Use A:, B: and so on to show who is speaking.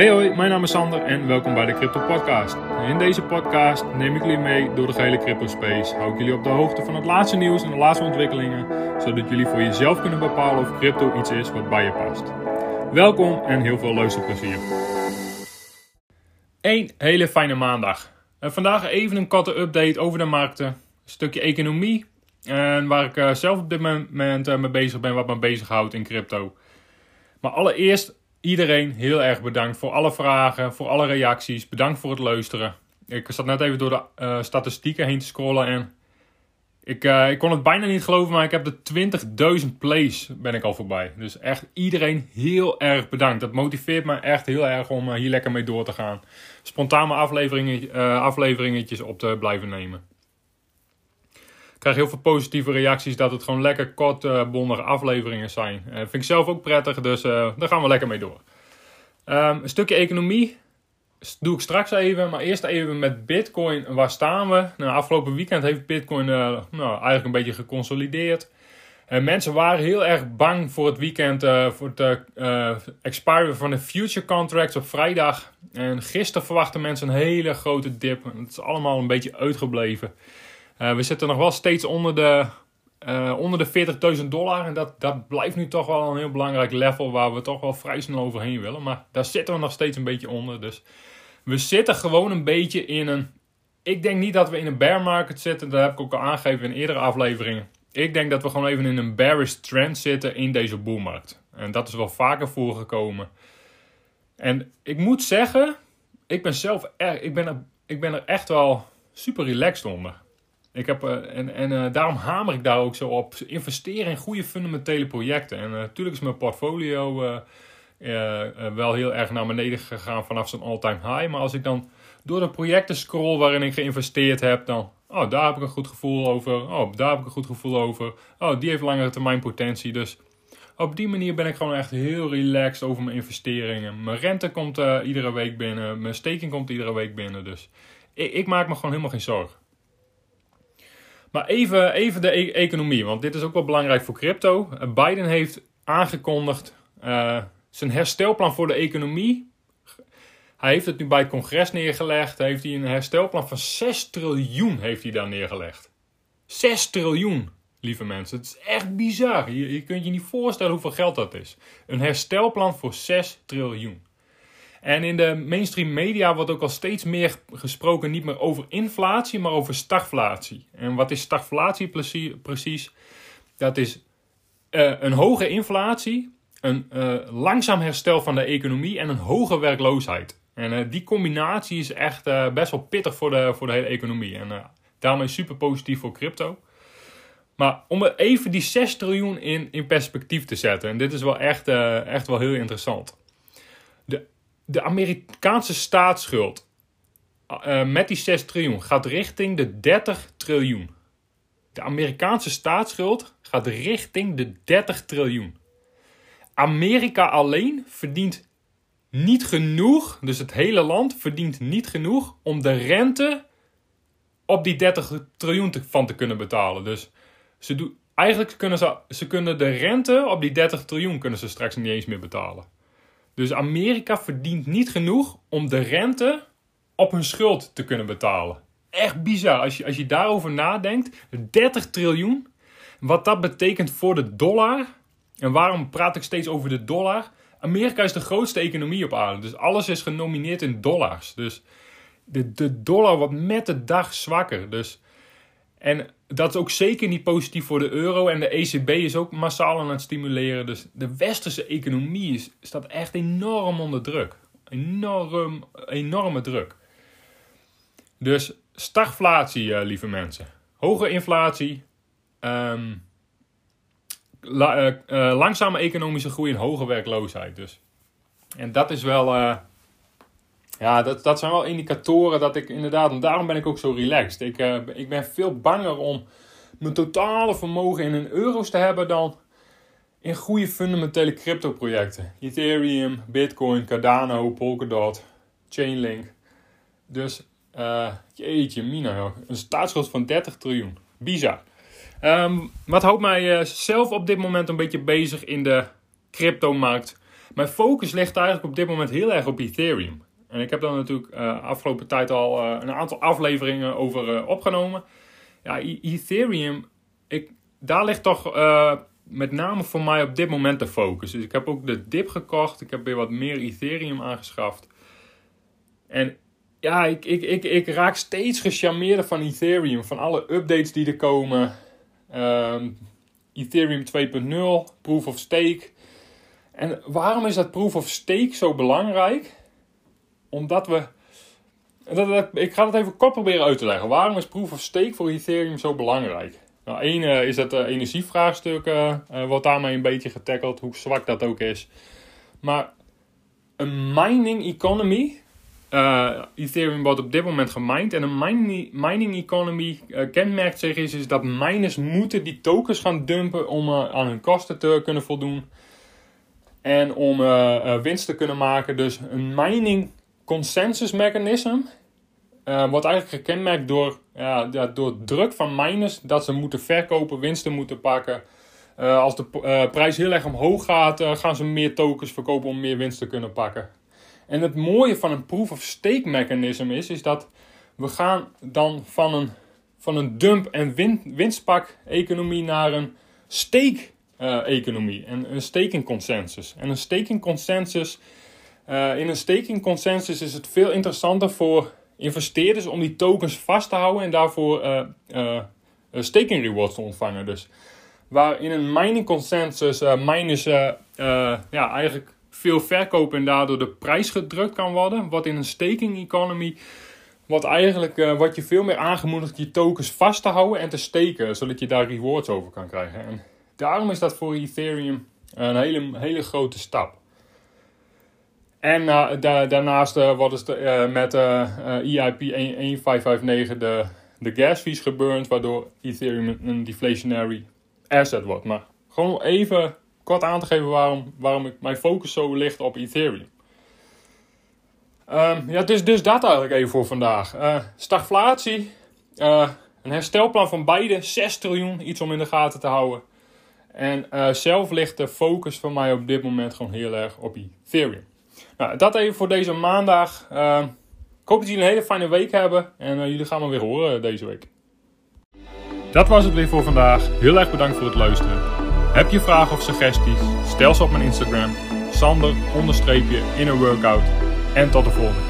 A: Hey hoi, mijn naam is Sander en welkom bij de Crypto Podcast. In deze podcast neem ik jullie mee door de gehele crypto space. Hou ik jullie op de hoogte van het laatste nieuws en de laatste ontwikkelingen, zodat jullie voor jezelf kunnen bepalen of crypto iets is wat bij je past. Welkom en heel veel luisterplezier. Een hele fijne maandag. Uh, vandaag even een korte update over de markten, een stukje economie en waar ik uh, zelf op dit moment mee bezig ben, wat me bezighoudt in crypto. Maar allereerst iedereen heel erg bedankt voor alle vragen, voor alle reacties. Bedankt voor het luisteren. Ik zat net even door de uh, statistieken heen te scrollen en ik, uh, ik kon het bijna niet geloven, maar ik heb de 20.000 plays ben ik al voorbij. Dus echt iedereen heel erg bedankt. Dat motiveert me echt heel erg om uh, hier lekker mee door te gaan. Spontane afleveringen, afleveringetjes op te blijven nemen. Krijg heel veel positieve reacties dat het gewoon lekker kort, uh, bondige afleveringen zijn. Uh, vind ik zelf ook prettig, dus uh, daar gaan we lekker mee door. Um, een stukje economie doe ik straks even, maar eerst even met Bitcoin. Waar staan we? Nou, afgelopen weekend heeft Bitcoin nou, eigenlijk een beetje geconsolideerd. En mensen waren heel erg bang voor het weekend, voor het expiren van de future contracts op vrijdag. En gisteren verwachten mensen een hele grote dip. Het is allemaal een beetje uitgebleven. Uh, we zitten nog wel steeds onder de, uh, onder de 40.000 dollar. En dat, dat blijft nu toch wel een heel belangrijk level waar we toch wel vrij snel overheen willen. Maar daar zitten we nog steeds een beetje onder. Dus we zitten gewoon een beetje in een. Ik denk niet dat we in een bear market zitten. Dat heb ik ook al aangegeven in eerdere afleveringen. Ik denk dat we gewoon even in een bearish trend zitten in deze boelmarkt. En dat is wel vaker voorgekomen. En ik moet zeggen, ik ben zelf er, ik ben ik ben er echt wel super relaxed onder. Ik heb, uh, en en uh, daarom hamer ik daar ook zo op. Investeren in goede fundamentele projecten. En natuurlijk uh, is mijn portfolio wel heel erg naar beneden gegaan vanaf zijn all-time high. Maar als ik dan door de projecten scroll waarin ik geïnvesteerd heb, dan. Oh, daar heb ik een goed gevoel over. Oh, daar heb ik een goed gevoel over. Oh, die heeft langere termijn potentie. Dus op die manier ben ik gewoon echt heel relaxed over mijn investeringen. Mijn rente komt iedere week binnen. Mijn staking komt iedere week binnen. Dus ik, ik maak me gewoon helemaal geen zorgen. Maar even, even de e economie, want dit is ook wel belangrijk voor crypto. Biden heeft aangekondigd uh, zijn herstelplan voor de economie. Hij heeft het nu bij het congres neergelegd. Heeft hij een herstelplan van 6 triljoen heeft hij daar neergelegd. 6 triljoen, lieve mensen. Het is echt bizar. Je, je kunt je niet voorstellen hoeveel geld dat is. Een herstelplan voor 6 triljoen. En in de mainstream media wordt ook al steeds meer gesproken niet meer over inflatie, maar over stagflatie. En wat is stagflatie precies? Dat is uh, een hoge inflatie, een uh, langzaam herstel van de economie en een hoge werkloosheid. En uh, die combinatie is echt best wel pittig voor de, voor de hele economie. En daarmee super positief voor crypto. Maar om even die 6 triljoen in, in perspectief te zetten, en dit is wel echt, echt wel heel interessant. De Amerikaanse staatsschuld uh, met die 6 triljoen gaat richting de 30 triljoen. De Amerikaanse staatsschuld gaat richting de 30 triljoen. Amerika alleen verdient niet genoeg, dus het hele land verdient niet genoeg om de rente op die 30 triljoen te, van te kunnen betalen. Dus ze doen, eigenlijk kunnen ze, ze kunnen de rente op die 30 triljoen kunnen ze straks niet eens meer betalen. Dus Amerika verdient niet genoeg om de rente op hun schuld te kunnen betalen. Echt bizar. Als je, als je daarover nadenkt, 30 triljoen. Wat dat betekent voor de dollar. En waarom praat ik steeds over de dollar? Amerika is de grootste economie op aarde. Dus alles is genomineerd in dollars. Dus de, de dollar wordt met de dag zwakker. Dus, en dat is ook zeker niet positief voor de euro. En de ECB is ook massaal aan het stimuleren. Dus de westerse economie is, staat echt enorm onder druk. Enorm, enorme druk. Dus stagflatie, uh, lieve mensen. Hoge inflatie. La, uh, uh, langzame economische groei en hoge werkloosheid. Dus. En dat is wel ja, dat, dat zijn wel indicatoren dat ik inderdaad, en daarom ben ik ook zo relaxed. Ik, uh, ik ben veel banger om mijn totale vermogen in een euro's te hebben dan in goede fundamentele crypto projecten. Ethereum, Bitcoin, Cardano, Polkadot, Chainlink. Dus, uh, jeetje mina, een staatsschuld van 30 triljoen. Bizar. Um, wat houdt mij uh, zelf op dit moment een beetje bezig in de cryptomarkt? mijn focus ligt eigenlijk op dit moment heel erg op Ethereum. En ik heb daar natuurlijk uh, afgelopen tijd al uh, een aantal afleveringen over uh, opgenomen. Ja, Ethereum, ik, daar ligt toch met name voor mij op dit moment de focus. Dus ik heb ook de dip gekocht. Ik heb weer wat meer Ethereum aangeschaft. En ja, ik, ik, ik, ik raak steeds gecharmeerder van Ethereum. Van alle updates die er komen. Um, Ethereum 2.0, Proof of Stake. En waarom is dat Proof of Stake zo belangrijk? Omdat we. Dat, ik ga het even kort proberen uit te leggen. Waarom is Proof of Stake voor Ethereum zo belangrijk? Nou, één uh, is het uh, energievraagstuk, uh, wordt daarmee een beetje getackeld, hoe zwak dat ook is. Maar een mining economy, Ethereum wordt op dit moment gemined, en een mining, mining economy kenmerkt zich is, is dat miners moeten die tokens gaan dumpen om aan hun kosten te kunnen voldoen. En om winst te kunnen maken. Dus een mining consensus mechanism uh, wordt eigenlijk gekenmerkt door, ja, door druk van miners dat ze moeten verkopen, winsten moeten pakken. Uh, als de uh, prijs heel erg omhoog gaat, gaan ze meer tokens verkopen om meer winst te kunnen pakken. En het mooie van een proof of stake mechanism is, is dat we gaan dan van een, van een dump- en win, winstpak economie naar een stake economie. En een staking consensus. En een staking consensus, in een staking consensus is het veel interessanter voor investeerders om die tokens vast te houden en daarvoor uh, uh, staking rewards te ontvangen. Dus waar in een mining consensus uh, miners ja, eigenlijk veel verkopen en daardoor de prijs gedrukt kan worden. Wat in een staking economy, wat eigenlijk wat je veel meer aangemoedigd je tokens vast te houden en te steken, zodat je daar rewards over kan krijgen. En daarom is dat voor Ethereum een hele, hele grote stap. En da daarnaast uh, wat is de, uh, met EIP 1559 de, de gas fees geburnt, waardoor Ethereum een deflationary asset wordt. Maar gewoon even kort aan te geven waarom, waarom ik mijn focus zo ligt op Ethereum. Um, ja, dus, dus dat eigenlijk even voor vandaag. stagflatie, een herstelplan van beide, 6 triljoen, iets om in de gaten te houden. En zelf ligt de focus van mij op dit moment gewoon heel erg op Ethereum. Nou, dat even voor deze maandag. Uh, ik hoop dat jullie een hele fijne week hebben. En uh, jullie gaan me weer horen deze week. Dat was het weer voor vandaag. Heel erg bedankt voor het luisteren. Heb je vragen of suggesties? Stel ze op mijn Instagram. Sander in een workout. En tot de volgende